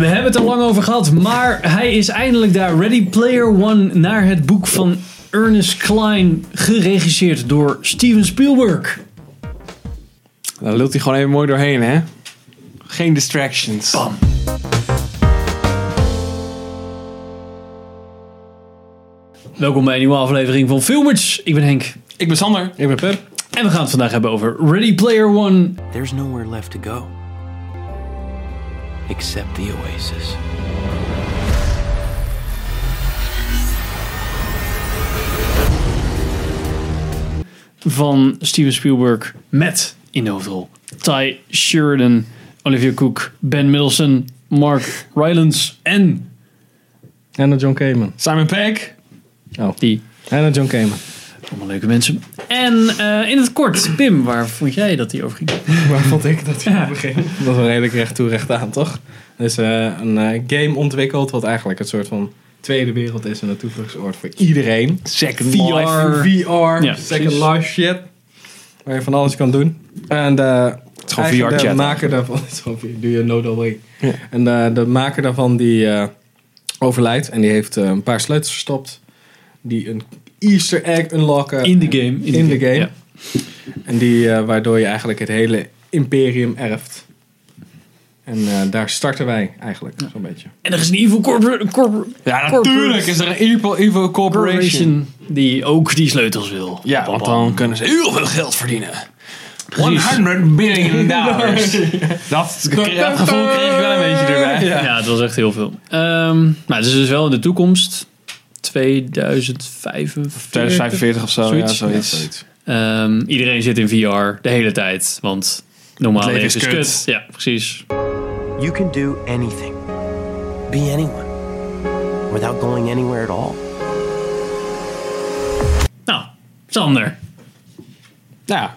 We hebben het er lang over gehad, maar hij is eindelijk daar. Ready Player One naar het boek van Ernest Klein, geregisseerd door Steven Spielberg. Daar lult hij gewoon even mooi doorheen, hè? Geen distractions. Bam. Welkom bij een nieuwe aflevering van Filmers. Ik ben Henk. Ik ben Sander. Ik ben Pep. En we gaan het vandaag hebben over Ready Player One. There's nowhere left to go except the oasis. van Steven Spielberg met in de hoofdrol Ty Sheridan, Olivia Cook, Ben Middleton, Mark Rylance en En John Cayman. Simon Pegg. Oh. die En John Cayman. allemaal leuke mensen. En eh, in het kort, Pim, waar vond jij dat die over ging? Waar vond ik dat hij begin? Dat was redelijk recht toe recht aan, toch? Is eh, een eh, game ontwikkeld wat eigenlijk een soort van tweede wereld is en een toevluchtsoord voor iedereen. Second VR. Life. VR, Ja, second precies. life shit. Waar je van alles kan doen. En de, is gewoon eigenlijk VR de maker daarvan, het is gewoon VR, do you know the way. Ja. En de, de maker daarvan die overlijdt en die heeft een paar sleutels verstopt. Die een easter egg unlocken. In de game. In de game. Ja. En die, eh, waardoor je eigenlijk het hele imperium erft. En eh, daar starten wij eigenlijk, zo'n beetje. En er is een evil corpor corpor Ja, natuurlijk is er een Evil, Evil Corporation. corporation die ook die sleutels wil. Ja, Bam, want bam. dan kunnen ze heel veel geld verdienen. Precies. 100 billion dollars. dat, dat gevoel kreeg ik wel een beetje erbij. Ja, het was echt heel veel. Ehm maar het is dus wel in de toekomst. 2045. 2045 of zo, Zoiets. ja, zoiets. Ehm, iedereen zit in VR de hele tijd. Want normaal leven is is kut. kut. Ja, precies. You can do anything, be anyone, without going anywhere at all. Nou, Sander. Ja.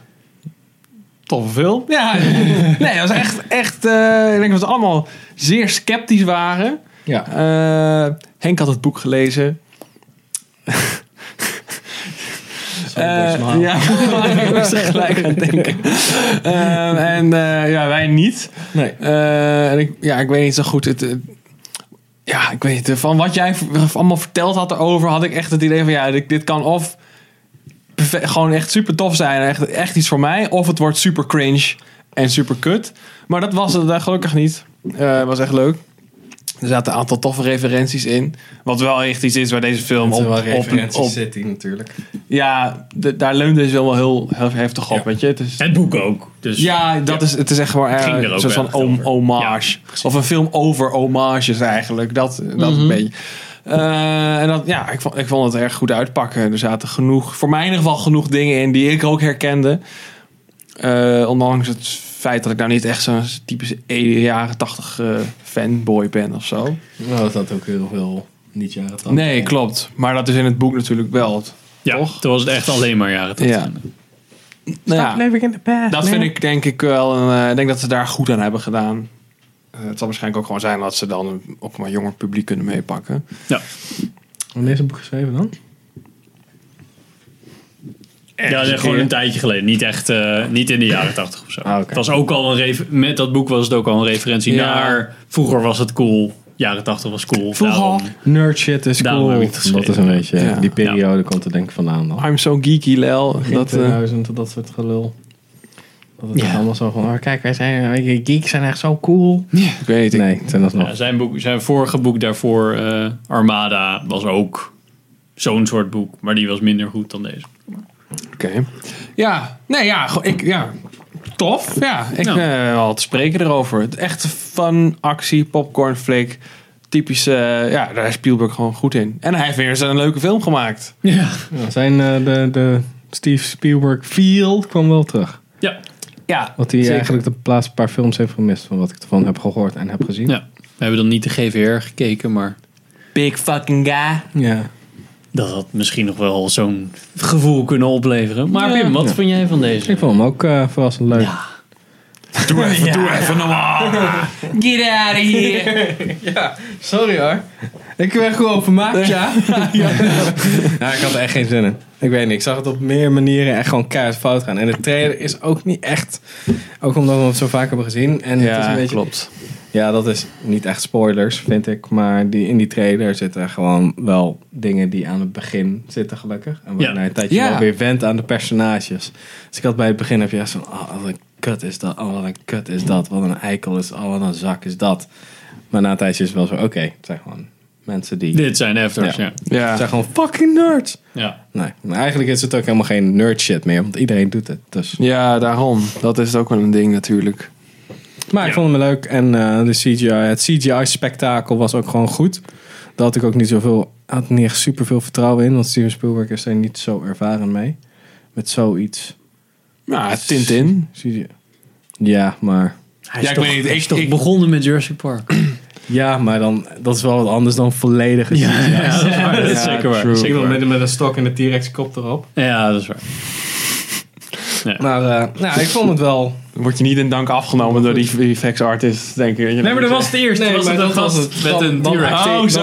Toffe film. Ja. nee, dat was echt, echt eh, ik denk dat we allemaal zeer sceptisch waren. Ja. Eh, Henk had het boek gelezen. Eh, ja, ik moest er gelijk aan denken. Ehm, en eh, ja, wij niet. Nee. Eh, en ik, ja, ik weet niet zo goed. Het, het- ja, ik weet. Van wat jij allemaal verteld had erover, had ik echt het idee van ja, dit, dit kan of gewoon echt super tof zijn, echt, echt iets voor mij, of het wordt super cringe en super kut. Maar dat was het gelukkig niet. Het was echt leuk. Er zaten een aantal toffe referenties in. Wat wel echt iets is waar deze film Het op, is wel op, referenties op, city natuurlijk. ja, de- daar leunt deze film wel heel, heel heftig op, Ja. weet je. Het is, Het boek ook. Dus ja, dat Is, het is echt gewoon een soort van wel om, hommage. of een film over homages eigenlijk. Dat, dat Mhm. een beetje. Eh, en dat, ja, ik vond, ik vond het erg goed uitpakken. Er zaten genoeg, voor mij in ieder geval genoeg dingen in die ik ook herkende. Eh, ondanks het feit dat ik nou niet echt zo'n typische jaren tachtig eh, fanboy ben of zo. Nou, dat had ook heel veel niet jaren tachtig. Nee, klopt. Maar dat is in het boek natuurlijk wel. ja, toch? toen was het echt alleen maar jaren 80. Ja. Nou ja, living in the past. Dat vind ik denk ik wel. Een, eh, ik denk dat ze daar goed aan hebben gedaan. Eh, het zal waarschijnlijk ook gewoon zijn dat ze dan ook maar jonger publiek kunnen meepakken. Ja. Wanneer is het boek geschreven dan? Ja, dat is gewoon een tijdje geleden. Niet echt, eh, niet in de jaren 80 of zo. Ah. Het was ook al een met dat boek was het ook al een referentie Ja. naar vroeger was het cool, jaren 80 was cool. Vroeger. Daarom- Nerd shit is cool. dat is een beetje, Ja. die periode komt er denk ik vandaan dan. I'm so geeky, Lel. Dat, eh, 2000, dat soort gelul. Dat het Ja. allemaal zo van, oh, kijk, wij zijn, wij geeks zijn echt zo cool. ik weet het. Nee, zijn. Ja, zijn, boek, zijn vorige boek daarvoor, eh, Armada, was ook zo'n soort boek. Maar die was minder goed dan deze. Oké. Ja, nee, ja, ik, ja. Tof. Ja, ik Ja. ben wel te spreken erover. Het echt fun, actie, popcorn flick. Typische, eh, ja, daar is Spielberg gewoon goed in. En hij heeft weer eens een leuke film gemaakt. Ja. Ja, zijn eh, de, de Steve Spielberg feel kwam wel terug. Ja. Ja, Wat hij zeker. eigenlijk de laatste paar films heeft gemist, van wat ik ervan heb gehoord en heb gezien. ja. We hebben dan niet de GVR gekeken, maar Big fucking guy. Ja. Dat had misschien nog wel zo'n gevoel kunnen opleveren. Maar Ja. Pim, wat Ja. vond jij van deze? Ik vond hem ook eh, verrassend leuk. Ja. Doe even, doe even normaal. Get out of here. Sorry hoor. Ik ben gewoon vermaakt, ja. ja. ik had er echt geen zin in. Ik weet niet, ik zag het op meer manieren echt gewoon keihard fout gaan. En de trailer is ook niet echt, ook omdat we het zo vaak hebben gezien. En het is een Ja, beetje, klopt. Ja, dat is niet echt spoilers, vind ik. Maar die, in die trailer zitten gewoon wel dingen die aan het begin zitten, gelukkig. En waar Ja. je na een tijdje Ja. wel weer went aan de personages. Dus ik had bij het begin heb je echt zo'n, oh, wat een kut is dat. Oh, wat een kut is dat. Wat een eikel is, oh, wat een zak is dat. Maar na een tijdje is het wel zo, oké, het zijn gewoon mensen die... Dit zijn afters, Ja. ja. Ja. Het zijn gewoon fucking nerds. ja. Nee, maar eigenlijk is het ook helemaal geen nerd shit meer, want iedereen doet het. Dus. ja, daarom. Dat is ook wel een ding natuurlijk. Maar ik vond hem leuk en eh, de CGI, het CGI-spektakel was ook gewoon goed. Daar had ik ook niet zoveel, had niet echt super veel vertrouwen in, want Steven Spielberg is er niet zo ervaren mee. Met zoiets. Ja, Tintin. CGI. Ja, maar. Hij Ja, ik toch, weet niet, hij ik- is toch ik- begonnen met Jurassic Park. Ja, maar dan, dat is wel wat anders dan volledige CGI. ja, dat is waar. Dat is Ja, zeker waar. Zeker met, met een stok en de T-Rex kop erop. Ja, dat is waar. Maar eh, nou, ik vond het wel. Word je niet in dank afgenomen door die VFX artist, denk ik. Nee, maar dat was het eerst. Nee, was maar het dat was gast het. met een acteer- Oh, zo,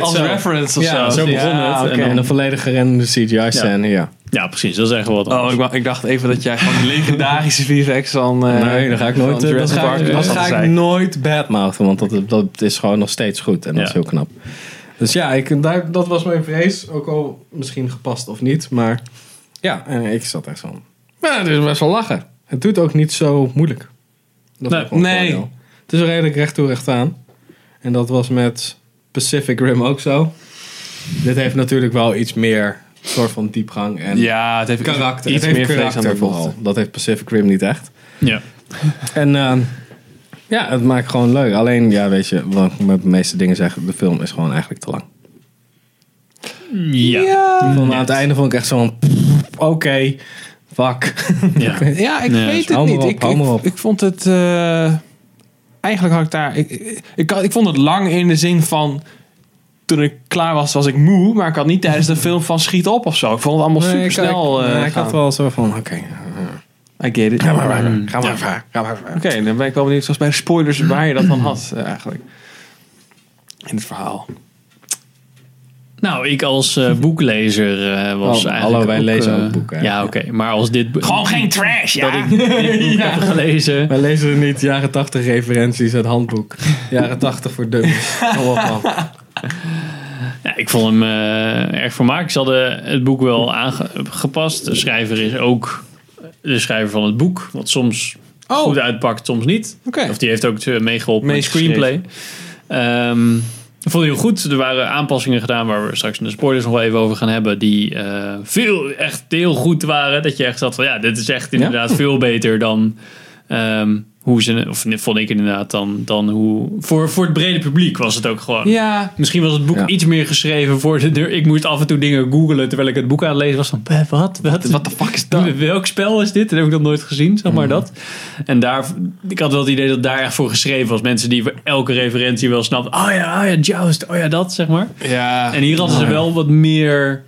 als, het reference of Ja, zo. zo begon het. oké. En dan- een volledig gerende CGI-scène, ja. Ja, precies. Dat is echt wel wat Oh, anders. ik, dacht even dat jij gewoon de legendarische VFX van... eh, nee, dan ga ik nooit. Dat Jurassic ga, ik, dat ga ik nooit badmouthen, want dat, dat is gewoon nog steeds goed en dat Ja. is heel knap. Dus ja, ik, daar, dat was mijn vrees. Ook al misschien gepast of niet, maar ja, en ik zat echt van. Maar het is best wel lachen. Het doet ook niet zo moeilijk. Dat is Nee. Nee. Het is redelijk recht toe recht aan. En dat was met Pacific Rim ook zo. Dit heeft natuurlijk wel iets meer soort van diepgang en Ja, het heeft karakter. iets het heeft meer karakter vooral. Dat heeft Pacific Rim niet echt. Ja. En ehm, ja, het maakt gewoon leuk. Alleen, ja, weet je, wat ik met de meeste dingen zeg, de film is gewoon eigenlijk te lang. Ja. Ik vond aan het einde vond ik echt zo'n, oké, fuck. Ja. Ja, ik Nee, weet het niet. op, ik, ik, ik vond het... eh, eigenlijk had ik daar... Ik, ik, ik, ik vond het lang in de zin van... Toen ik klaar was, was ik moe. Maar ik had niet tijdens de film van schiet op of zo. Ik vond het allemaal super snel. ik, nee, ik had wel zo van, oké, I get it. ga maar verder, ga maar verder, ga maar verder. Oké, dan ben ik wel benieuwd, zoals bij de spoilers, waar je dat dan had eh, eigenlijk. In het verhaal. Nou, ik als eh, boeklezer eh, was Oh, eigenlijk hallo, wij ook, lezen eh, ook boeken, Ja, oké. Maar als dit... boek- Gewoon geen trash, Dat ja. ik dit boek heb gelezen... Wij lezen niet jaren 80 referenties uit handboek. Jaren 80 voor dummies. Ja, ik vond hem eh, erg vermakelijk. Ze hadden het boek wel aangepast. De schrijver is ook de schrijver van het boek. Wat soms Oh. goed uitpakt, soms niet. Oké. Of die heeft ook eh, meegeholpen met screenplay. Ehm ik vond heel goed. Er waren aanpassingen gedaan waar we straks in de spoilers nog wel even over gaan hebben. Die eh, veel, echt heel goed waren. Dat je echt zat van ja, dit is echt inderdaad veel beter dan ehm, hoe ze, of vond ik inderdaad dan, dan hoe, voor, voor het brede publiek was het ook gewoon. Ja, Misschien was het boek Ja. iets meer geschreven voor de deur. Ik moest af en toe dingen googlen terwijl ik het boek aan het lezen was. Van, "Eh, wat? Wat, What the fuck is dat? Welk spel is dit? Dat heb ik nog nooit gezien, zeg maar dat. En daar, ik had wel het idee dat daar echt voor geschreven was. Mensen die voor elke referentie wel snapten. Oh ja, oh ja, Joust, oh ja, dat, zeg maar. ja. En hier hadden ze wel wat meer...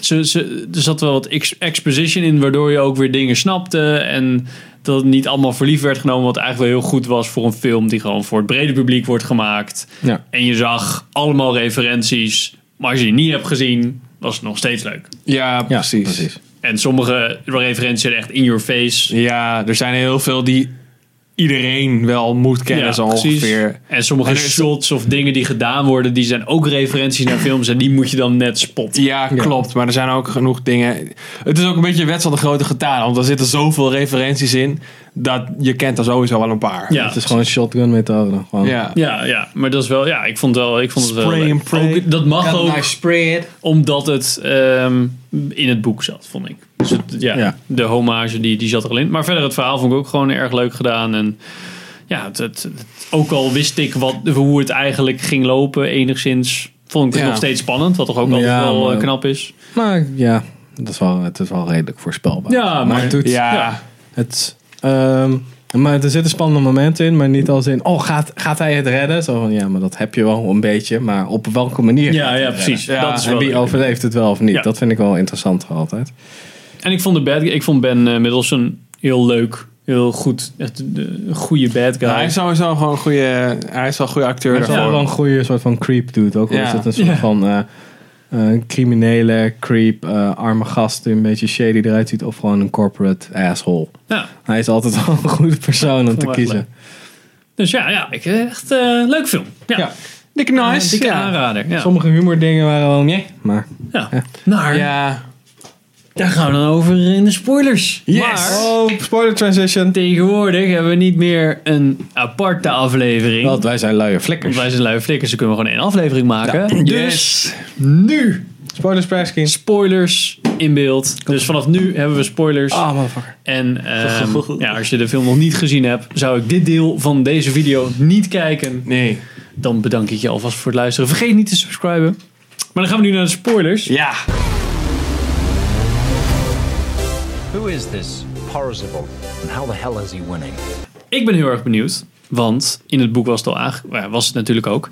Ze, ze, er zat wel wat ex- exposition in, waardoor je ook weer dingen snapte. En dat het niet allemaal voor lief werd genomen. Wat eigenlijk wel heel goed was voor een film die gewoon voor het brede publiek wordt gemaakt. Ja. En je zag allemaal referenties. Maar als je die niet hebt gezien, was het nog steeds leuk. ja, Ja, precies. precies. En sommige referenties zijn echt in your face. Ja, er zijn heel veel die iedereen wel moet kennen, zo ongeveer. En sommige En shots of dingen die gedaan worden, die zijn ook referenties naar films. En die moet je dan net spotten. Ja, klopt. Maar er zijn ook genoeg dingen. Het is ook een beetje wet van de grote getalen. Want er zitten zoveel referenties in. Dat je kent er sowieso wel een paar. Ja, Het is gewoon een shotgun methode. Gewoon. Ja. Ja, ja, maar dat is wel, ja, ik vond, wel, ik vond het wel. Spray leuk. and pray. Ook, dat mag ook, omdat het ehm, in het boek zat, vond ik. Dus het, ja, Ja. de hommage die, die zat er al in. Maar verder, het verhaal vond ik ook gewoon erg leuk gedaan. En ja, het, het, het- ook al wist ik wat, hoe het eigenlijk ging lopen, enigszins, vond ik het Ja. nog steeds spannend. Wat toch ook altijd Ja, wel maar- eh, knap is. Maar ja, dat is wel, het is wel redelijk voorspelbaar. Ja, maar- het doet, Ja. Het, ehm, maar er zitten spannende momenten in, maar niet als in, oh, gaat, gaat hij het redden? Zo van, ja, maar dat heb je wel een beetje, maar op welke manier? Ja, ja, precies. Dat is en wie leuk. overleeft het wel of niet? Ja. Dat vind ik wel interessant altijd. En ik vond, de bad, ik vond Ben eh, Middleton heel leuk. Heel goed. Echt een goede bad guy. Ja, hij is sowieso gewoon een goede. Hij is wel een goede acteur Hij is wel een goede soort van creep dude. Ook al Ja. is het een soort Ja. van eh, eh, criminele creep, eh, arme gast die een beetje shady eruit ziet. Of gewoon een corporate asshole. ja. Hij is altijd wel een goede persoon om te kiezen. leuk. Dus ja, ja ik, echt eh leuk film. Ja, Ja. Dikke nice. dikke ja. aanrader. Ja. Sommige humordingen waren wel nee, maar... Ja. Maar Ja. Daar gaan we dan over in de spoilers. Yes. Maar Oh, spoiler transition. tegenwoordig hebben we niet meer een aparte aflevering. Want wij zijn luie Want flikkers. wij zijn lui flikkers, dus kunnen we gewoon één aflevering maken. Dus Yes. nu Spoilers prijskin. spoilers in beeld. Dus vanaf nu hebben we spoilers. Ah, motherfucker. En ehm, ja, als je de film nog niet gezien hebt, zou ik dit deel van deze video niet kijken. Nee. Dan bedank ik je alvast voor het luisteren. Vergeet niet te subscriben. Maar dan gaan we nu naar de spoilers. Ja. Who is this Parzival, and how the hell is he winning? Ik ben heel erg benieuwd, want in het boek was het al aange... ja, was het natuurlijk ook.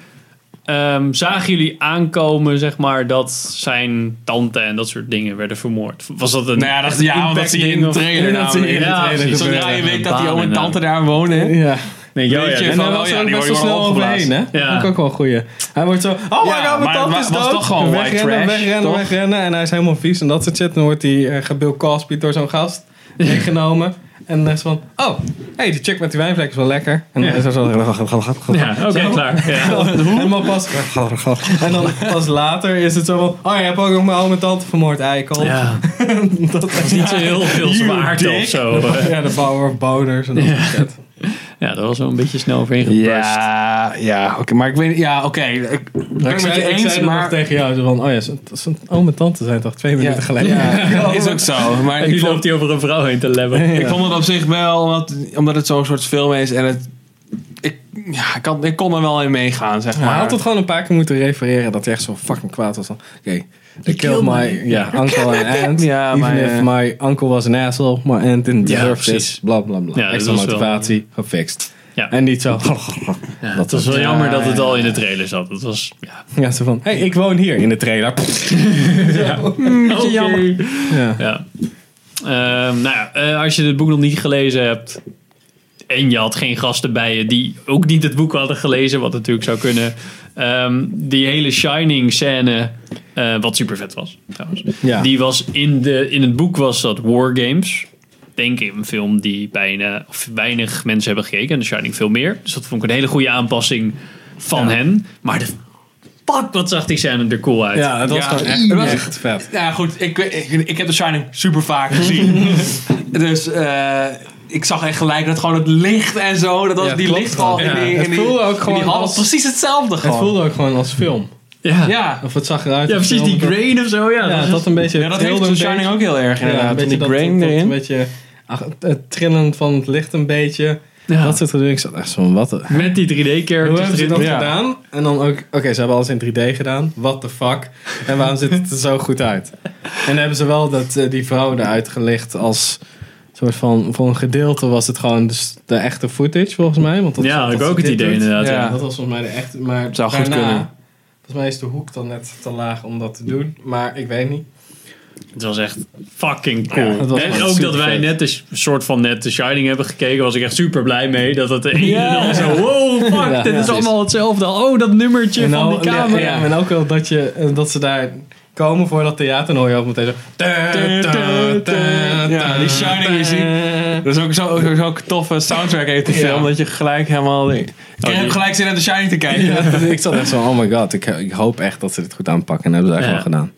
Ehm, zagen jullie aankomen, zeg maar, dat zijn tante en dat soort dingen werden vermoord? Was dat een Nou ja, dat, echt ja, want dat impact zie je in de of- trailer. in de Zodra je weet dat die oom en tante daar wonen. Ja. Nee, ja, En van, oh was ja, er ook best wel snel overheen, hè? Ja. Vond ik ook wel een goeie. Hij wordt zo, oh my Ja, god, mijn tante het is was dood. toch gewoon wegrennen, trash, wegrennen, toch? wegrennen. En hij is helemaal vies en dat soort shit. Dan wordt hij uh, Cosby door zo'n gast meegenomen. En dan is van, oh, hey, die chick met die wijnvlek is wel lekker. En dan is er zo... Ja, oké, klaar. Ja. Helemaal pas... En dan pas later is het zo van, oh, je hebt ook nog mijn oom en tante vermoord, eikel. Ja. dat is Niet zo heel veel zwaarte of zo. Ja, de bouwer of boners en dat soort shit. Ja, dat was wel een beetje snel overheen geburst. Ja, ja, oké. Maar ik weet ja, oké. Ik ben het met je eens, nog maar... tegen jou zo van, oh ja, zijn- oom en tante zijn toch twee minuten geleden. Ja, is ook zo. Maar En nu vond, loopt hij over een vrouw heen te lebben. ik vond het op zich wel, omdat, omdat het zo'n soort film is en het... Ik, ja, ik, had, ik kon er wel in meegaan, zeg Maar hij had het gewoon een paar keer moeten refereren dat hij echt zo fucking kwaad was. van, Oké, they killed killed my my- ja, uncle and aunt. Ja, Even maar, if eh, my uncle was an asshole, my aunt didn't Ja, deserve precies. this. Bla bla bla. Ja, Extra wel- motivatie, gefixt. Ja. En niet zo. Ja, dat was wel Ja, jammer dat het ja, al in ja. de trailer zat. Dat was, ja, Ja, zo van, hey, ik woon hier in de trailer. Oké. jammer. Ja. Ja. Ehm, nou ja, eh, als je het boek nog niet gelezen hebt en je had geen gasten bij je die ook niet het boek hadden gelezen, wat natuurlijk zou kunnen. ehm, die hele Shining scène, eh, wat super vet was trouwens. Ja. Die was in, de, in het boek was dat War Games. Denk ik een film die bijna of weinig mensen hebben gekeken. En The Shining veel meer. Dus dat vond ik een hele goede aanpassing van hen. Maar de fuck, wat zag die scène er cool uit. Ja, het was Ja, echt, het was- echt vet. Ja, goed. Ik, ik, ik heb The Shining super vaak gezien. dus eh, ik zag echt gelijk dat gewoon het licht en zo. Dat was Ja, die klopt lichtval wel. in Ja, die, het in die, voelde ook in gewoon die hal. als- precies hetzelfde Het gewoon. voelde ook gewoon als film. Ja. ja. Of het zag eruit. Ja, precies, die grain of zo. Ja, Ja, dat dat een beetje. ja, dat heeft The Shining beetje. ook heel erg Ja, inderdaad. een beetje die dat, grain erin. een beetje ach, het trillen van het licht een beetje. Ja. Dat soort dingen. Ik zat echt zo van, wat... Met die 3D-characters Hoe hebben ze erin. dat Ja. gedaan? En dan ook, oké, ze hebben alles in 3D gedaan. What the fuck? En waarom ziet het er zo goed uit? En dan hebben ze wel dat, eh, die vrouw eruit gelicht als soort van, voor een gedeelte was het gewoon dus de echte footage volgens mij. Want dat, Ja, dat ik ook het idee doet. inderdaad. Ja. Ja. Dat was volgens mij de echte, maar Zou goed daarna- kunnen. Volgens mij is de hoek dan net te laag om dat te doen. Maar ik weet niet. Het was echt fucking cool. Ja, en ook dat wij vet. net de soort van net The Shining hebben gekeken, was ik echt super blij mee. Dat het een Ja. en al zo, wow, fuck, Ja, dit is allemaal hetzelfde. Oh, dat nummertje En van nou- die camera. ja, en ook wel dat, je, dat ze daar komen voor dat theater. En dan hoor je ook meteen zo... Ja, die Shining is die- Dat is ook zo'n zo, zo toffe soundtrack heeft die Ja. film. Dat je gelijk helemaal... Ik die- heb gelijk zin in The Shining te kijken. Ja, ik zat echt zo, oh my god, ik, ik hoop echt dat ze dit goed aanpakken. En hebben ze echt Ja. wel gedaan.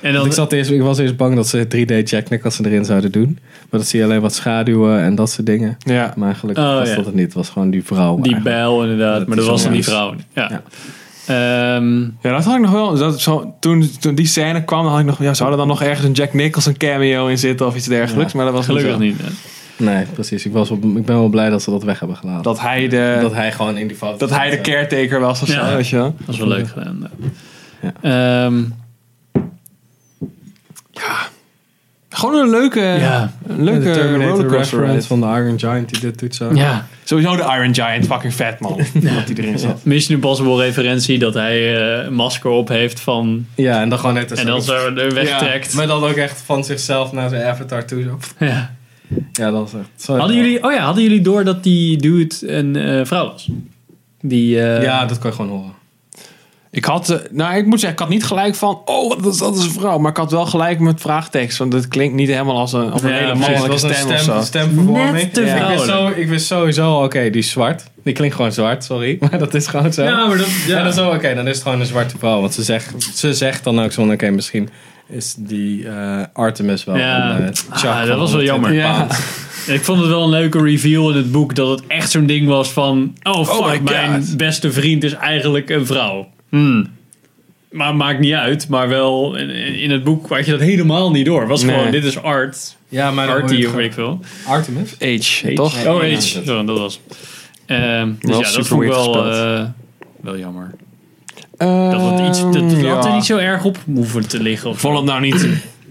En Want dan, ik, zat eerst, ik was eerst bang dat ze 3D Jack Nicholson erin zouden doen. Maar dat zie je alleen wat schaduwen en dat soort dingen. Ja. Maar gelukkig Oh, was ja. dat het niet. Het was gewoon die vrouw. die eigenlijk. bijl inderdaad, Dat maar dat was dan die vrouw. Ja. Ja. Ehm, Ja, dat had ik nog wel. Dat, zo, toen, toen die scène kwam, had ik nog... Ja, zou er dan nog ergens een Jack Nicholson cameo in zitten of iets dergelijks? Ja. Maar dat was gelukkig niet. Nee, precies. Ik, was wel, ik ben wel blij dat ze dat weg hebben gelaten. Dat, Dat hij de, hij gewoon in die foto dat hij de caretaker was of Ja. zo, weet je wel. Dat was wel leuk gedaan. Ja. Ehm, Gewoon een leuke, ja. een leuke rollercoaster ride. van de Iron Giant die dit doet zo. ja. Sowieso de Iron Giant, fucking vet man. Dat die erin zat. Mission Impossible referentie dat hij eh, een masker op heeft van... Ja, en dan gewoon net als En dan zo er wegtrekt. Ja, maar dan ook echt van zichzelf naar zijn avatar toe. Zo. Ja. Ja, dat was echt... Hadden jullie, oh ja, hadden jullie door dat die dude een eh, vrouw was? Die, eh, Ja, dat kan je gewoon horen. Ik had, eh, nou ik moet zeggen, ik had niet gelijk van, oh, wat is dat is een vrouw. Maar ik had wel gelijk met vraagtekst, want het klinkt niet helemaal als een, als een Ja, hele mannelijke stem, stem, of zo. stemvervorming. Net te ik, wist zo, ik wist sowieso, oké, die is zwart. Die klinkt gewoon zwart, sorry. Maar dat is gewoon zo. Ja, maar dat, ja. En dan zo, oké, dan is het gewoon een zwarte vrouw. Want ze zegt, ze zegt dan ook zo, van, oké, misschien is die eh, Artemis wel Ja. een uh, Ah, dat was wel jammer. Ja. Ik vond het wel een leuke reveal in het boek dat het echt zo'n ding was van... Oh fuck, my mijn beste vriend is eigenlijk een vrouw. Hmm. Maar maakt niet uit. Maar wel in, in het boek had je dat helemaal niet door. Het was Nee. gewoon, dit is art. Ja, maar Artie het of weet ik veel. gewoon- Artemis? Age, toch? Oh, ja. Sorry, dat was. Ehm, dus Wel ja, dat vond ik wel, eh, wel jammer. Dat het iets, dat, Ehm, had er niet zo erg op hoeven te liggen. Of het nou niet...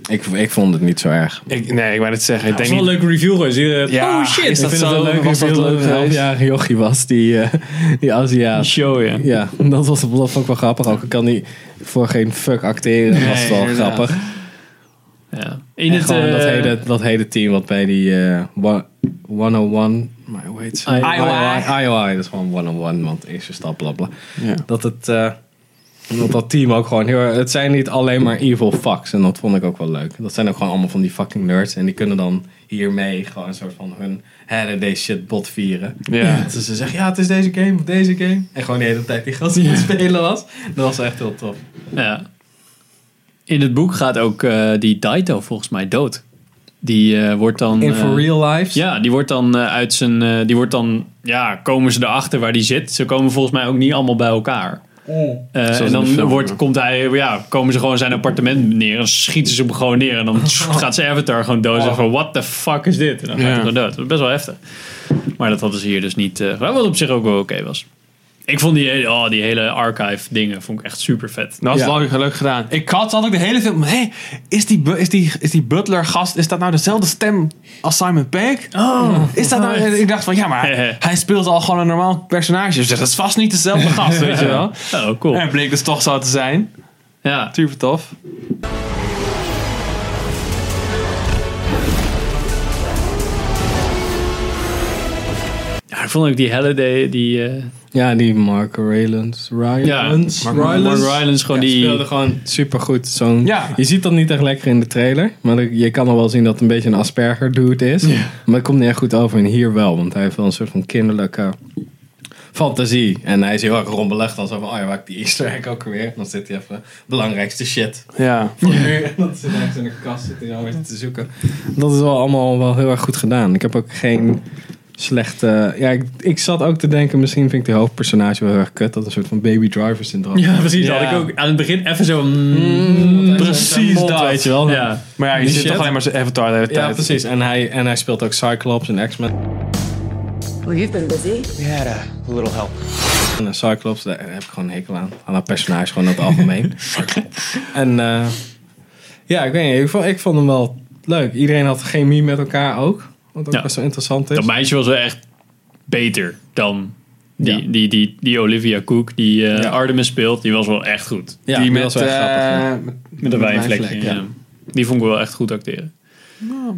Ik, ik vond het niet zo erg. Ik, nee, ik wou het zeggen. Ik Het denk was wel niet... een leuke review geweest. Je- Ja, oh shit. is dat ik vind zo? het wel leuk Was dat leuk een halfjarige jochie was, die, eh die Aziat. show, ja. Ja, dat, was, dat vond ik wel grappig. Ook kan hij voor geen fuck acteren. Dat was wel inderdaad. grappig. ja. In En het, dat, eh, hele, dat hele team wat bij die eh, one- 101... Maar hoe heet ze? IOI. IOI. Dat is gewoon 101, want eerste stap, bla bla. Ja. Dat het... eh, dat dat team ook gewoon heel Het zijn niet alleen maar evil fucks. En dat vond ik ook wel leuk. Dat zijn ook gewoon allemaal van die fucking nerds. En die kunnen dan hiermee gewoon een soort van hun holiday shit bot vieren. Ja. Dus ze zeggen, ja, het is deze game of deze game. En gewoon de hele tijd die gast die aan het spelen was. Dat was echt heel tof. Ja. In het boek gaat ook eh, die Daito volgens mij dood. Die eh, wordt dan. In eh, for real lives. Ja, die wordt dan uit zijn. die wordt dan. Ja, komen ze erachter waar die zit. Ze komen volgens mij ook niet allemaal bij elkaar. Eh, Zoals en dan wordt, komt hij, ja, komen ze gewoon zijn appartement neer en schieten ze hem gewoon neer. En dan gaat zijn avatar gewoon dood. En van, what the fuck is dit? En dan gaat Ja. hij gewoon dood. Dat is best wel heftig. Maar dat hadden ze hier dus niet. eh wat op zich ook wel oké was. Ik vond die hele, oh, die hele archive dingen vond ik echt super vet. Dat was Ja. leuk, leuk gedaan. Ik had, had ook de hele film. Hé, is, die, is, die, is die butler gast. Is dat nou dezelfde stem als Simon Pegg? Oh, Is dat nou. Ik dacht van ja, maar hij speelt al gewoon een normaal personage. Dus dat is vast niet dezelfde gast, weet je wel. Oh, cool. En het bleek dus toch zo te zijn. Ja, Super tof. ja ik vond ook die Halliday, die... eh Ja, die Mark Rylance. Rylance. Mark- Mark Rylance, gewoon Ja, die... speelde gewoon supergoed. Zo'n, Ja. Je ziet dat niet echt lekker in de trailer. Maar je kan al wel zien dat het een beetje een Asperger dude is. Maar het komt niet echt goed over. En hier wel. Want hij heeft wel een soort van kinderlijke fantasie. En hij is heel erg rommelig. Dan zo van, oh ja, waar ik die easter egg ook weer. Dan zit hij even belangrijkste shit. Ja. Van nu. En zit ergens in een kast zit hij dan weer te zoeken. Dat is wel allemaal wel heel erg goed gedaan. Ik heb ook geen slechte... Ja, ik, ik zat ook te denken, misschien vind ik de hoofdpersonage wel heel erg kut. Dat een soort van baby driver syndroom. Ja, precies. Ja. Dat had ik ook aan het begin even zo... mm, precies dat. Weet je wel. Ja. Maar ja, je Die ziet shit. toch alleen maar zijn avatar de hele tijd. Ja, precies. En hij, en hij speelt ook Cyclops en X-Men. Well, you've been busy. We had a little help. En een Cyclops, daar heb ik gewoon een hekel aan. Aan dat personage gewoon in het algemeen. en eh, ja, ik weet niet. Ik vond, ik vond hem wel leuk. Iedereen had chemie met elkaar ook. Wat ook Ja. best wel interessant is. Dat meisje was wel echt beter dan die, Ja. die, die, die Olivia Cook die eh, Ja. Artemis speelt. Die was wel echt goed. ja, die met, was wel echt grappig. eh, met, Met een wijnvlekje. wijnvlek, ja. Die vond ik wel echt goed acteren. nou.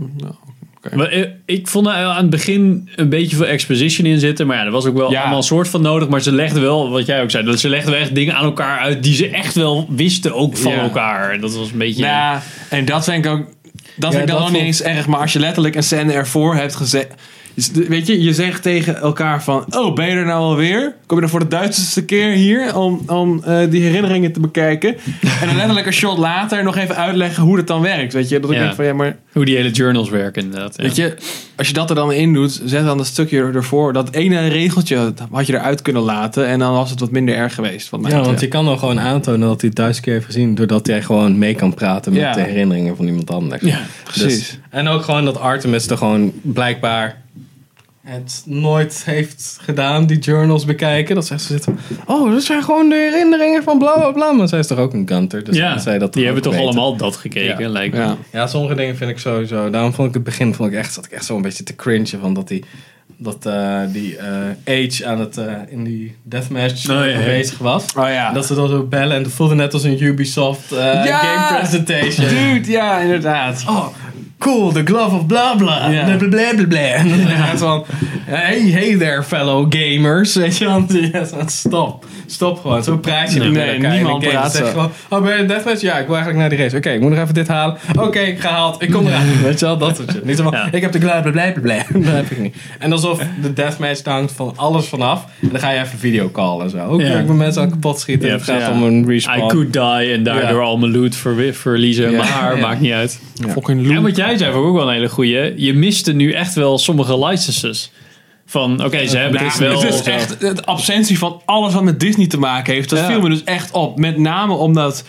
Maar, eh, ik vond er aan het begin een beetje veel exposition in zitten. Maar ja, er was ook wel Ja. allemaal een soort van nodig. Maar ze legden wel, wat jij ook zei, dat ze legden wel echt dingen aan elkaar uit die ze echt wel wisten ook van Ja. elkaar. Dat was een beetje... Ja, en dat vind ik ook. Dat Ja, ik dan dat ook niet eens erg. Maar als je letterlijk een scène ervoor hebt gezet. Weet je, je zegt tegen elkaar van... Oh, ben je er nou alweer? Kom je dan voor de duizendste keer hier om, om eh, die herinneringen te bekijken? en dan letterlijk een shot later nog even uitleggen hoe het dan werkt. Weet je, dat ik Ja. denk van ja, maar Hoe die hele journals werken inderdaad. ja. weet je, als je dat er dan in doet, zet dan dat stukje ervoor. Dat ene regeltje dat had je eruit kunnen laten en dan was het wat minder erg geweest. Mij Ja, want je kan dan gewoon aantonen dat hij het duizend keer heeft gezien. Doordat hij gewoon mee kan praten met Ja. de herinneringen van iemand anders. Ja, precies. Dus- en ook gewoon dat Artemis er gewoon blijkbaar het nooit heeft gedaan, die journals bekijken. Dat zegt ze zitten. Oh, dat zijn gewoon de herinneringen van bla bla bla. Maar zij is toch ook een Gunter. Dus ja zij dat die hebben toch weten. allemaal dat gekeken, Ja. lijkt me. ja. Ja, sommige dingen vind ik sowieso. Daarom vond ik het begin vond ik echt, zat ik echt zo een beetje te cringe van dat die, dat, eh, die eh, Age aan het, eh, in die deathmatch Oh, ja, bezig was. Oh ja. Dat ze dan zo bellen en het voelde net als een Ubisoft eh, Ja! game presentation. Dude, ja, inderdaad. Oh, Cool, the glove of blah blah. Yeah. Ble, ble, ble, ble. sånn, En Hey, hey there, fellow gamers. Weet je, want stop. Stop gewoon. Zo praat je niet Nee, met elkaar in niemand een game. praat gewoon, oh ben je een deathmatch? Ja, ik wil eigenlijk naar die race. Oké, ik moet nog even dit halen. Oké, gehaald. Ik kom eraan. Weet je wel, dat soort shit. Niet zo van, Ja. ik heb de bla bla bla bla bla. Dat heb ik niet. En alsof de deathmatch hangt van alles vanaf. En dan ga je even videocallen en zo. Ook Ja. ik ben mensen aan kapot schieten. Ja, het gaat ja. om een respawn. I could die en daardoor al mijn loot ver- verliezen. Maar maakt niet uit. Fucking En loop. wat jij zei vond ik ook wel een hele goeie. Je miste nu echt wel sommige licenses. Van oké, ze hebben Ja, dit wel. het is echt de absentie van alles wat met Disney te maken heeft. Dat Ja. viel me dus echt op. Met name omdat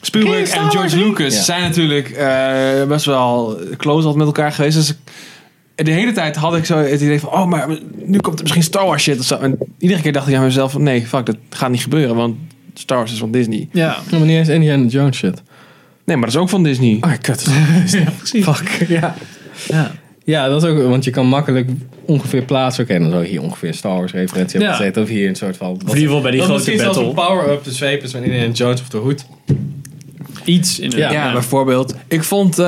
Spielberg en George Lucas Ja. zijn natuurlijk eh, best wel close altijd met elkaar geweest. Dus de hele tijd had ik zo het idee van, oh, maar nu komt er misschien Star Wars shit of zo. En iedere keer dacht ik aan mezelf van, nee, fuck, dat gaat niet gebeuren, want Star Wars is van Disney. Ja. Maar niet eens Indiana Jones shit. Nee, maar dat is ook van Disney. Ah, kut. Fuck, ja. Ja. Ja, dat is ook, want je kan makkelijk ongeveer plaatsen. Oké, dan zou je hier ongeveer Star Wars referentie Ja. gezeten. Of hier een soort van... in ieder geval bij die grote misschien zelfs battle. een power-up, de zweep is van Indiana Jones of de hoed. Iets in Ja, Ja, bijvoorbeeld. Ik vond eh,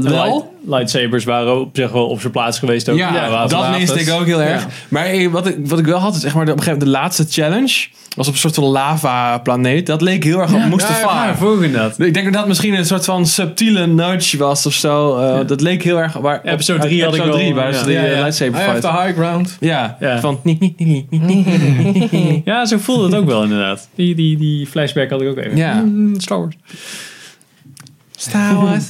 wel... light- lightsabers waren op zich wel op zijn plaats geweest ook. Ja, dat miste ik ook heel erg. Ja. Maar eh, wat ik, wat ik wel had, is zeg maar de, op een gegeven moment de laatste challenge. Was op een soort van lava-planeet. Dat leek heel erg op Mustafa. Ja, vroeg dat. ik denk dat dat misschien een soort van subtiele nudge was of zo. Eh, Dat leek heel erg... Waar, Episode uit drie had ik episode wel, drie, waar ja. ze die Ja, eh, ja. lightsaber I have fight. the high ground. Ja, Ja. van... niet, niet, niet, niet, niet, niet. Ja, zo voelde het ook wel inderdaad. Die, die, die flashback had ik ook even. Ja. Mm, Star Wars. Star Wars.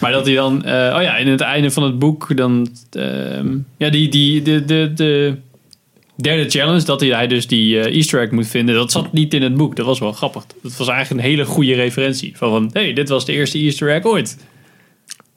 Maar dat hij dan, eh, oh ja, in het einde van het boek dan, ehm, ja, die, die, de, de, de derde challenge, dat hij, dus die eh, Easter egg moet vinden, dat zat niet in het boek. Dat was wel grappig. Dat was eigenlijk een hele goede referentie. Van, van hey, dit was de eerste Easter egg ooit.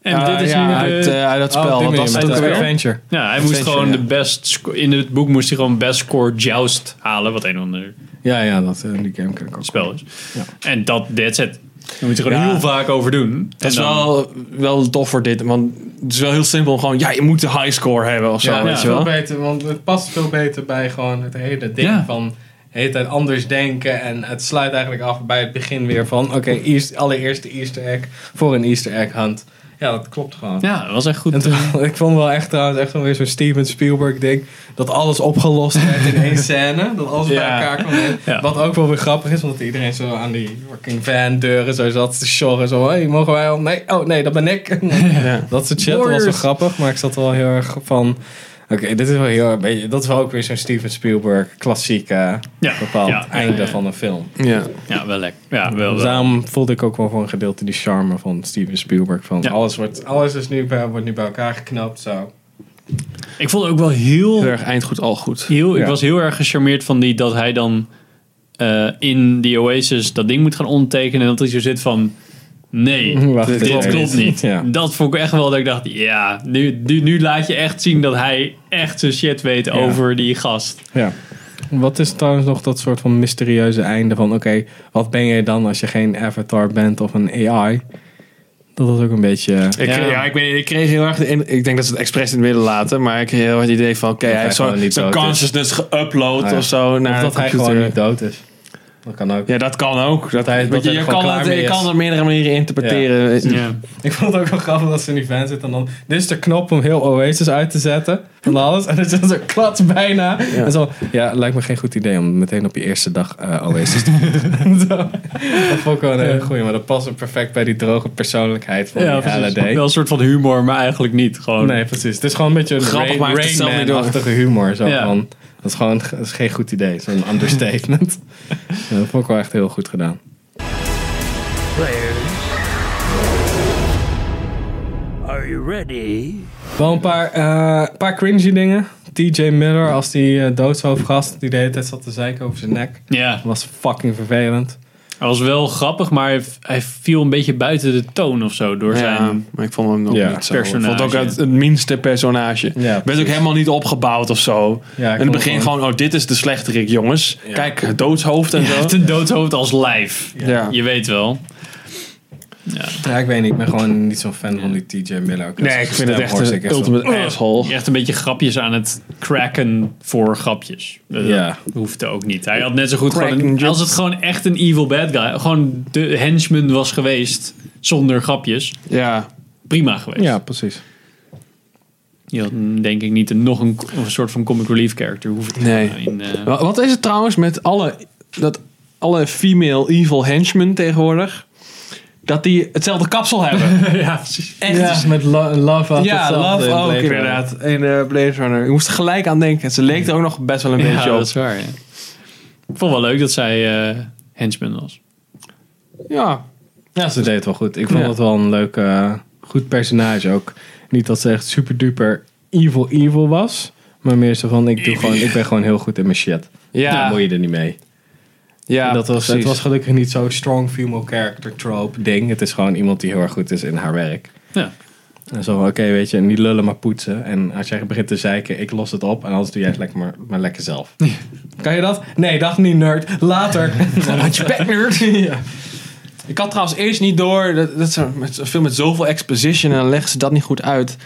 En Ah, dit is ja, nu de, uit, eh, uit dat spel. Oh, Wat was ook weer? adventure. ja, hij moest gewoon ja. de best, in het boek moest hij gewoon best score joust halen, wat een of ander Ja, ja, dat, eh, die game ken ik ook. spel is. Ja. En dat, that's it. Daar moet je gewoon Ja. heel vaak over doen. Dat is dan- wel, wel tof voor dit. Want het is wel heel simpel. Gewoon, ja, je moet de high score hebben of zo. Ja, weet ja, je veel wel. beter, want het past veel beter bij gewoon het hele ding Ja. van de hele tijd anders denken. En het sluit eigenlijk af bij het begin weer van, oké, eerst allereerste Easter egg voor een Easter egg hunt. Ja, dat klopt gewoon. Ja, dat was echt goed. En toen- ik vond wel echt trouwens echt wel weer zo'n Steven Spielberg ding. Dat alles opgelost werd in één scène. Dat alles bij elkaar kwam. Ja. Wat ook wel weer grappig is. Omdat iedereen zo aan die fucking van deuren zo zat te sjorren. Zo, hey, mogen wij al? Nee, oh nee, dat ben ik. Ja. Dat soort shit. Dat was wel grappig. Maar ik zat wel heel erg van... Oké, dit is wel heel erg... beetje- Dat is wel ook weer zo'n Steven Spielberg klassiek eh, Ja. bepaald Ja. einde Ja. van een film. Ja. Ja, wel lekker. Ja, wel, Dus wel. daarom voelde ik ook wel voor een gedeelte die charme van Steven Spielberg. Van Ja. alles, wordt, alles is nu bij, wordt nu bij elkaar geknapt. Zo. Ik vond het ook wel heel... Heel erg eind goed, al goed. heel ik Ja. was heel erg gecharmeerd van die, dat hij dan eh, in die Oasis dat ding moet gaan ondertekenen. En dat hij zo zit van... Nee, Wacht dit klopt niet. Ja. Dat vond ik echt wel dat ik dacht... Ja, nu, nu, nu laat je echt zien dat hij echt zijn shit weet over die gast. Ja. Wat is trouwens nog dat soort van mysterieuze einde van... Oké, wat ben je dan als je geen avatar bent of een AI? Dat was ook een beetje... Ik, Ja. ja. ik, ik kreeg heel erg... de in- Ik denk dat ze het expres in het midden laten. Maar ik kreeg heel erg het idee van... Oké, hij hij heeft zo gewoon niet zijn dood is. consciousness geüpload Ah, ja. of zo naar of dat hij gewoon niet dood is. Dat kan ook. Ja, dat kan ook. Dat hij- dat je, kan het, je is. kan het op meerdere manieren interpreteren. Ja. Ik vond het ook wel grappig dat ze in die van zit en dan... Dit is de knop om heel Oasis uit te zetten. Van alles. En dan zit zo klats bijna. En zo... Ja, lijkt me geen goed idee om meteen op je eerste dag eh, Oasis te doen. Zo. Dat vond ik wel een hele goeie. Maar dat past ook perfect bij die droge persoonlijkheid van Ja, die. Wel een soort van humor, maar eigenlijk niet. Gewoon, Nee, precies. Het is gewoon een beetje een Grappig, Rain, maar het is zelf niet door. achtige humor. Zo Ja. van, dat is gewoon dat is geen goed idee. Zo'n understatement. dat vond ik wel echt heel goed gedaan. Players, are you ready? Wel een paar, eh paar cringy dingen. TJ Miller als die eh, doodshoofdgast die de hele tijd zat te zeiken over zijn nek. Ja, Dat was fucking vervelend. Hij was wel grappig, maar hij, hij viel een beetje buiten de toon of zo door Ja, zijn... maar ik vond hem nog Ja, niet zo. Ik vond het ook het, het minste personage. Ja, werd ook helemaal niet opgebouwd of zo. Ja, in het begin het gewoon, oh, dit is de slechterik, jongens. Kijk, het doodshoofd en zo. een doodshoofd als lijf. Ja. Je weet wel. Ja, ik weet niet. Ik ben gewoon niet zo'n fan van die TJ Miller. Nee, ik vind het echt een echt ultimate asshole. Echt een beetje grapjes aan het cracken voor grapjes. Dat Ja. hoefde ook niet. Hij had net zo goed gewoon... Een- als het gewoon echt een evil bad guy... Gewoon de henchman was geweest zonder grapjes. Ja, Prima geweest. Ja, precies. Je had denk ik niet een, nog een, een soort van comic relief character hoeven te Nee. in, eh, Wa- Wat is het trouwens met alle, dat alle female evil henchmen tegenwoordig? Dat die hetzelfde kapsel hebben. ja, precies. Echt. Ja, met Lo- Love Ja, Love in ook Blade inderdaad. In eh, Blade Runner. Je moest er gelijk aan denken. Ze leek er ook nog best wel een Ja, beetje dat op. is waar. Ja. Ik vond wel leuk dat zij eh henchman was. Ja. Ja, ze deed het wel goed. Ik vond Ja. het wel een leuk, eh, goed personage ook. Niet dat ze echt super duper evil evil was. Maar meer zo van, ik, doe gewoon, ik ben gewoon heel goed in mijn shit. Ja. Dan moet je er niet mee. Ja, dat was, het was gelukkig niet zo'n strong female character trope ding. Het is gewoon iemand die heel erg goed is in haar werk. Ja. En zo van, oké, weet je, niet lullen maar poetsen. En als jij begint te zeiken, ik los het op. En anders doe jij het lekker maar, maar lekker zelf. kan je dat? Nee, dag niet nerd. Later. Had je back nerd. ja. Ik had trouwens eerst niet door, dat, dat met, een film met zoveel exposition en dan leggen ze dat niet goed uit.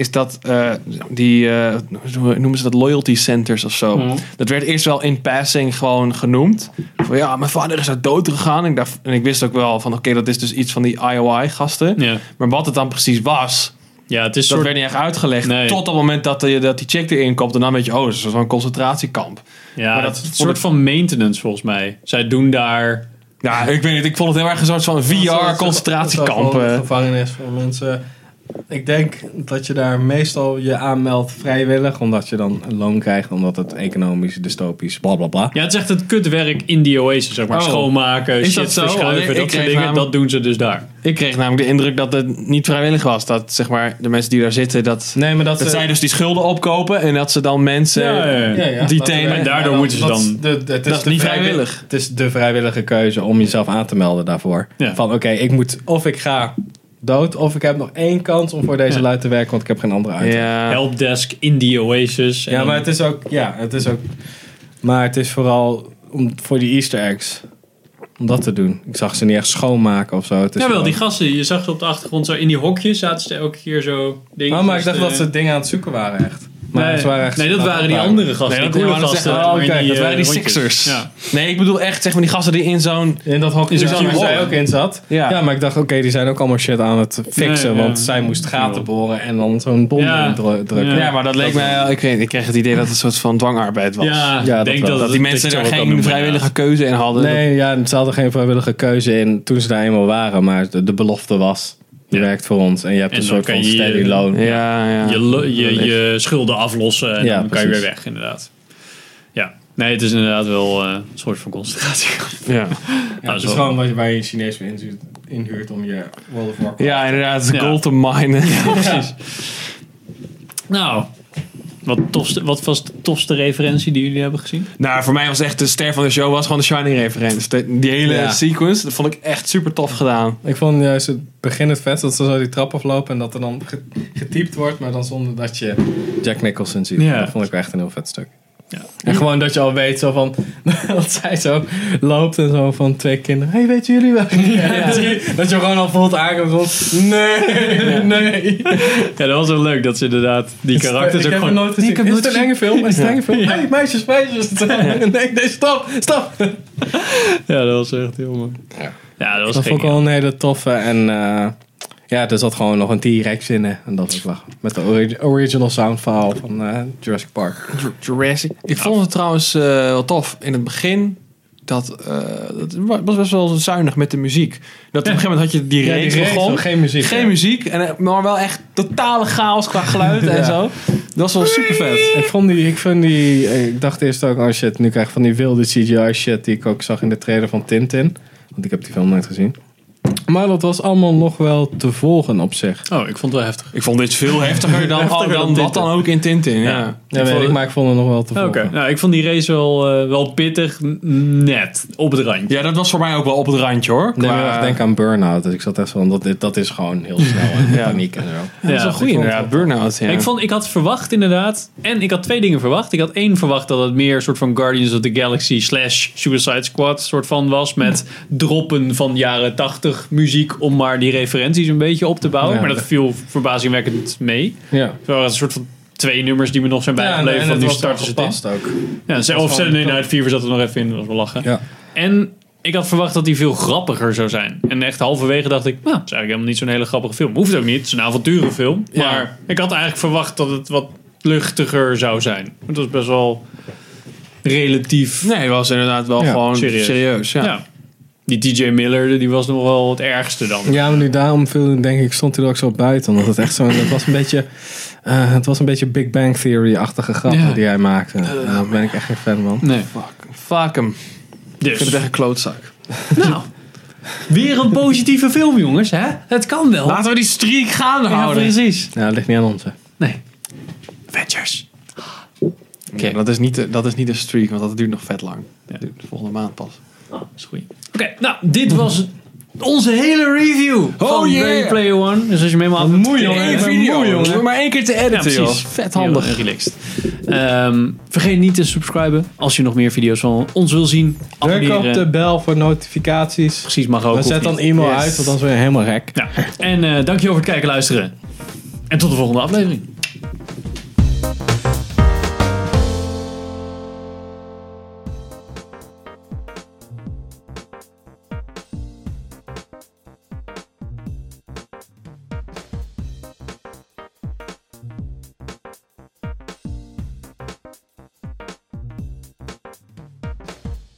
Is dat eh, die, eh, hoe noemen ze dat, loyalty centers of zo. Mhm. Dat werd eerst wel in passing gewoon genoemd. Van ja, mijn vader is uit dood gegaan. En ik, dacht, en ik wist ook wel van oké, dat is dus iets van die IOI-gasten. Maar wat het dan precies was, ja, het is dat soort... werd niet echt uitgelegd. Nee. Tot op het moment dat, die- dat die chick erin komt. En dan weet je, oh, dat is zo'n concentratiekamp. Ja, Maar dat het is een soort ik- van maintenance volgens mij. Zij doen daar... Ja, ik weet niet. Ik vond het heel erg een soort van VR-concentratiekamp. Een eh. gevangenis voor mensen. Ik denk dat je daar meestal je aanmeldt vrijwillig. Omdat je dan een loon krijgt. Omdat het economisch, dystopisch, bla bla bla. Ja, het is echt het kutwerk in die Oasis, zeg maar. Oh. Schoonmaken, Is shit dat verschuiven, dat soort dingen. Dat doen ze dus daar. Ik kreeg namelijk de indruk dat het niet vrijwillig was. Dat zeg maar, de mensen die daar zitten, dat, Nee, maar dat, dat ze- zij dus die schulden opkopen. En dat ze dan mensen... Ja, ja, ja. Ja, ja. Die tenen- En daardoor moeten ze is dan- de- de- het Dat is niet vrijwi- vrijwillig. Het is de vrijwillige keuze om jezelf aan te melden daarvoor. Van oké, ik moet of ik ga dood. Of ik heb nog één kans om voor deze Ja. lui te werken. Want ik heb geen andere uit. Ja. Helpdesk in die Oasis. En Ja, maar het is ook. Ja, het is ook. Maar het is vooral om, voor die Easter eggs. Om dat te doen. Ik zag ze niet echt schoonmaken of zo. Het is Jawel, gewoon- die gasten, je zag ze op de achtergrond zo in die hokjes zaten ze elke keer zo dingen. Oh, maar ik dacht dat ze dingen aan het zoeken waren echt. Maar Nee, ze waren echt nee, dat waren die andere gasten. Nee, die coole maar dat gasten. oh, waren die rondjes. Sixers. Ja. Nee, ik bedoel echt zeg maar die gasten die in zo'n... In dat hokje waar zij ook in zat. Ja. Ja, maar ik dacht, oké, die zijn ook allemaal shit aan het fixen. Nee, ja. want zij moest gaten boren en dan zo'n bom Ja. drukken. Ja. Maar dat leek mij... Ik, weet, ik kreeg het idee dat het een soort van dwangarbeid was. Ja, Ja, ik dat denk dat, Dat die mensen er geen vrijwillige keuze in hadden. Nee, ja, ze hadden geen vrijwillige keuze in toen ze daar eenmaal waren. Maar de belofte was, je Ja. werkt voor ons. En je hebt En een dan soort van je- steady loan. Ja, ja. Je, je, je schulden aflossen en Ja, dan kan je weer weg, inderdaad. Ja, nee, het is inderdaad wel eh, een soort van concentratie. Ja. Het is is gewoon waar je, je een Chinees inhuurt, inhuurt om je World of Warcraft... ja, inderdaad. Ja. Gold to mine. precies. Nou, wat, tofste, wat was de tofste referentie die jullie hebben gezien? Nou, voor mij was echt de ster van de show was gewoon de Shining reference. De- Die hele Ja. sequence, dat vond ik echt super tof gedaan. Ik vond juist het begin het vet dat ze zo die trap aflopen en dat er dan ge- getypt wordt, maar dan zonder dat je Jack Nicholson ziet. Ja. Dat vond ik wel echt een heel vet stuk. Ja. En gewoon dat je al weet zo van, dat zij zo loopt en zo van twee kinderen. Hey, weten jullie wel? Dat, je, dat je gewoon al voelt aankomen van, nee, nee. Ja, dat was wel leuk dat ze inderdaad die karakters ik ook gewoon... het nooit gezien. Ik heb is nooit het een enge film? Is het een enge film? Hey, meisjes, meisjes. Nee, nee, stop, stop. Ja, dat was echt heel mooi. Ja, dat was Dat vond ik wel een hele toffe. En eh, ja, er zat gewoon nog een T-Rex in. En dat was lachen. Met de ori- original sound file van eh, Jurassic Park. Jurassic. Ik vond het trouwens eh, wel tof. In het begin, dat, eh, dat was best wel zuinig met de muziek. Dat op een gegeven moment had je die Ja, die reeks reeks, begon. wel geen muziek, Geen ja. muziek, en, maar wel echt totale chaos qua geluid en zo. Dat was wel super vet. Ik vond die, ik vond die, ik dacht eerst ook, oh shit, nu krijg ik van die wilde CGI shit die ik ook zag in de trailer van Tintin. Want ik heb die film nooit gezien. Maar dat was allemaal nog wel te volgen op zich. Oh, ik vond het wel heftig. Ik vond dit veel heftiger dan, Heftiger dan, dan wat dan ook in Tintin. Ja. Ja. Ja, weet ik, maar ik vond het nog wel te Oké, volgen. nou, ik vond die race wel, eh, wel pittig, net, op het randje. ja, dat was voor mij ook wel op het randje hoor. Nee, Qua- ik denk aan Burnout. Dus ik zat echt van, dat, dit- dat is gewoon heel snel. En Ja. paniek en zo. Ja, dat is Ja, wel goed inderdaad. Burnout. Ja. Ik, vond, ik had verwacht inderdaad, en ik had twee dingen verwacht. Ik had één verwacht dat het meer een soort van Guardians of the Galaxy slash Suicide Squad soort van was. Met droppen van jaren 80 muziek om maar die referenties een beetje op te bouwen. Ja. maar dat viel verbazingwekkend mee. Ja. Het waren een soort van twee nummers die me nog zijn bijgebleven. en van het nu was starten ze het in. ook. Ja, of gewoon Saturday top. Night Fever zat er nog even in. Dat was wel lachen. Ja. En ik had verwacht dat die veel grappiger zou zijn. En echt halverwege dacht ik, nou, het is eigenlijk helemaal niet zo'n hele grappige film. Hoeft ook niet, het is een avonturenfilm. Ja. Maar ik had eigenlijk verwacht dat het wat luchtiger zou zijn. Het was best wel relatief. Nee, het was inderdaad wel Ja, gewoon serieus. serieus. ja. Ja. Die TJ Miller, die was nog wel het ergste dan. Ja, maar nu daarom viel, denk ik, stond hij er ook zo buiten. Omdat het echt zo, het was een beetje, eh, het was een beetje Big Bang Theory-achtige grappen Ja. die hij maakte. En daar ben ik echt geen fan van. Nee. Fuck, fuck hem. Ik Dus, vind het echt een klootzak. nou, weer een positieve film, jongens. Hè? Het kan wel. Laten we die streak gaande ja, houden. precies. Ja, dat ligt niet aan ons. hè. Nee. Avengers. Oké, dat, is niet de- dat is niet een streak, want dat duurt nog vet lang. Dat duurt de volgende maand pas. Oh, is goed. Oké, nou, dit was onze hele review van yeah. Ready Player One. Dus als je me helemaal jongen, video, jongen. Maar één keer te Ja, editen, precies. joh. Vet handig. Heel relaxed. Ehm, vergeet niet te subscriben als je nog meer video's van ons wil zien. Druk op de bel voor notificaties. Precies, mag ook. We zet dan e-mail Yes. uit, want anders ben je helemaal gek. Ja. En eh dankjewel voor het kijken en luisteren. En tot de volgende aflevering.